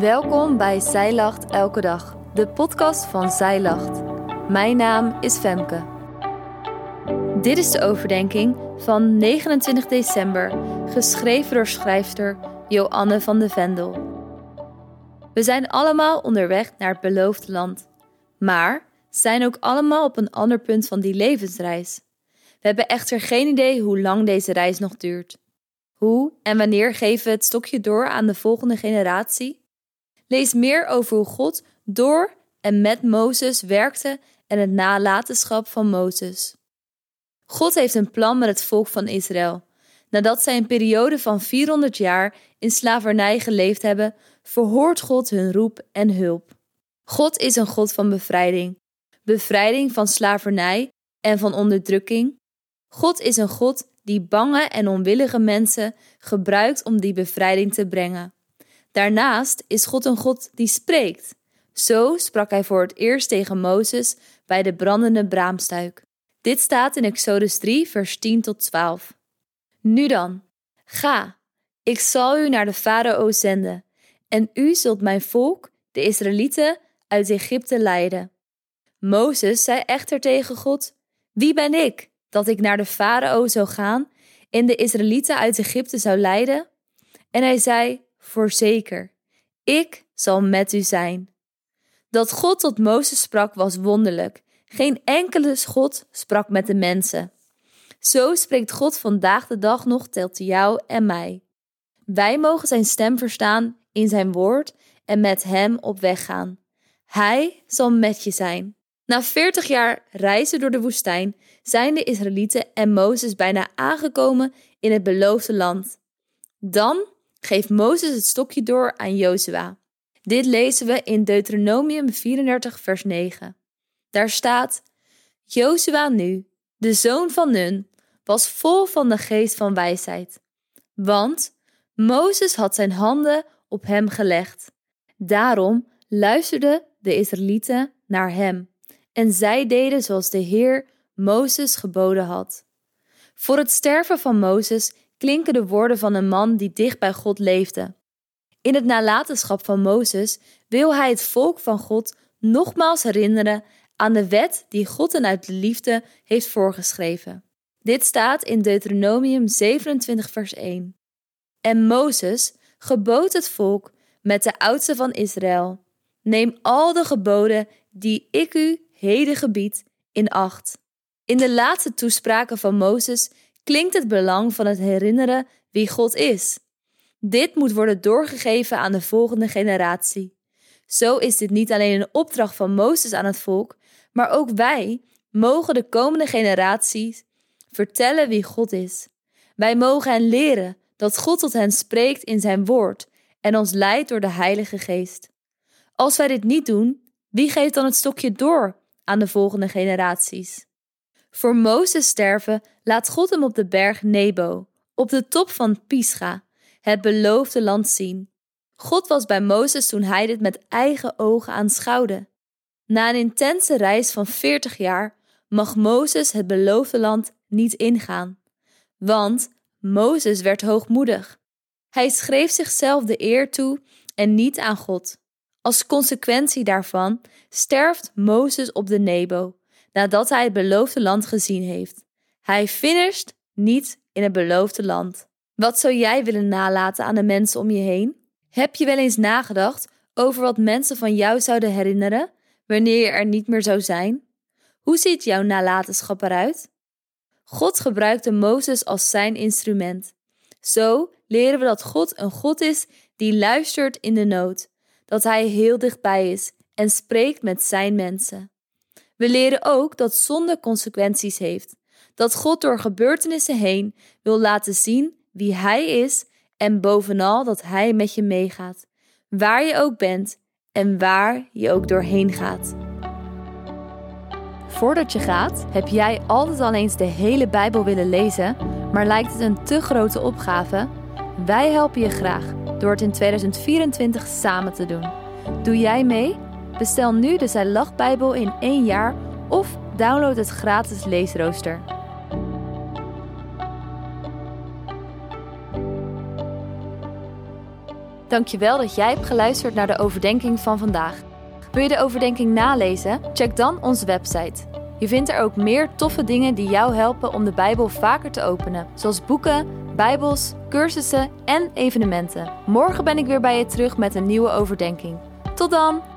Welkom bij Zij Lacht Elke Dag, de podcast van Zij Lacht. Mijn naam is Femke. Dit is de overdenking van 29 december, geschreven door schrijfster Joanne van de Vendel. We zijn allemaal onderweg naar het beloofde land, maar zijn ook allemaal op een ander punt van die levensreis. We hebben echter geen idee hoe lang deze reis nog duurt. Hoe en wanneer geven we het stokje door aan de volgende generatie? Lees meer over hoe God door en met Mozes werkte en het nalatenschap van Mozes. God heeft een plan met het volk van Israël. Nadat zij een periode van 400 jaar in slavernij geleefd hebben, verhoort God hun roep en hulp. God is een God van bevrijding. Bevrijding van slavernij en van onderdrukking. God is een God die bange en onwillige mensen gebruikt om die bevrijding te brengen. Daarnaast is God een God die spreekt. Zo sprak hij voor het eerst tegen Mozes bij de brandende braamstuik. Dit staat in Exodus 3, vers 10 tot 12. Nu dan, ga, ik zal u naar de farao zenden, en u zult mijn volk, de Israëlieten, uit Egypte leiden. Mozes zei echter tegen God: Wie ben ik dat ik naar de farao zou gaan en de Israëlieten uit Egypte zou leiden? En hij zei: Voorzeker, ik zal met u zijn. Dat God tot Mozes sprak was wonderlijk. Geen enkele God sprak met de mensen. Zo spreekt God vandaag de dag nog tot jou en mij. Wij mogen zijn stem verstaan in zijn woord en met hem op weg gaan. Hij zal met je zijn. Na veertig jaar reizen door de woestijn zijn de Israëlieten en Mozes bijna aangekomen in het beloofde land. Dan geeft Mozes het stokje door aan Jozua. Dit lezen we in Deuteronomium 34, vers 9. Daar staat: Jozua nu, de zoon van Nun, was vol van de geest van wijsheid. Want Mozes had zijn handen op hem gelegd. Daarom luisterden de Israëlieten naar hem. En zij deden zoals de Heer Mozes geboden had. Voor het sterven van Mozes klinken de woorden van een man die dicht bij God leefde. In het nalatenschap van Mozes wil hij het volk van God nogmaals herinneren aan de wet die God hen uit de liefde heeft voorgeschreven. Dit staat in Deuteronomium 27, vers 1. En Mozes gebood het volk met de oudste van Israël: Neem al de geboden die ik u heden gebied in acht. In de laatste toespraken van Mozes klinkt het belang van het herinneren wie God is. Dit moet worden doorgegeven aan de volgende generatie. Zo is dit niet alleen een opdracht van Mozes aan het volk, maar ook wij mogen de komende generaties vertellen wie God is. Wij mogen hen leren dat God tot hen spreekt in zijn woord en ons leidt door de Heilige Geest. Als wij dit niet doen, wie geeft dan het stokje door aan de volgende generaties? Voor Mozes sterven laat God hem op de berg Nebo, op de top van Pisga, het beloofde land zien. God was bij Mozes toen hij dit met eigen ogen aanschouwde. Na een intense reis van 40 jaar mag Mozes het beloofde land niet ingaan, want Mozes werd hoogmoedig. Hij schreef zichzelf de eer toe en niet aan God. Als consequentie daarvan sterft Mozes op de Nebo, nadat hij het beloofde land gezien heeft. Hij finisht niet in het beloofde land. Wat zou jij willen nalaten aan de mensen om je heen? Heb je wel eens nagedacht over wat mensen van jou zouden herinneren wanneer je er niet meer zou zijn? Hoe ziet jouw nalatenschap eruit? God gebruikte Mozes als zijn instrument. Zo leren we dat God een God is die luistert in de nood, dat Hij heel dichtbij is en spreekt met zijn mensen. We leren ook dat zonde consequenties heeft, dat God door gebeurtenissen heen wil laten zien wie Hij is en bovenal dat Hij met je meegaat, waar je ook bent en waar je ook doorheen gaat. Voordat je gaat, heb jij altijd al eens de hele Bijbel willen lezen, maar lijkt het een te grote opgave? Wij helpen je graag door het in 2024 samen te doen. Doe jij mee? Bestel nu de Zij Bijbel in één jaar of download het gratis leesrooster. Dankjewel dat jij hebt geluisterd naar de overdenking van vandaag. Wil je de overdenking nalezen? Check dan onze website. Je vindt er ook meer toffe dingen die jou helpen om de Bijbel vaker te openen, zoals boeken, Bijbels, cursussen en evenementen. Morgen ben ik weer bij je terug met een nieuwe overdenking. Tot dan!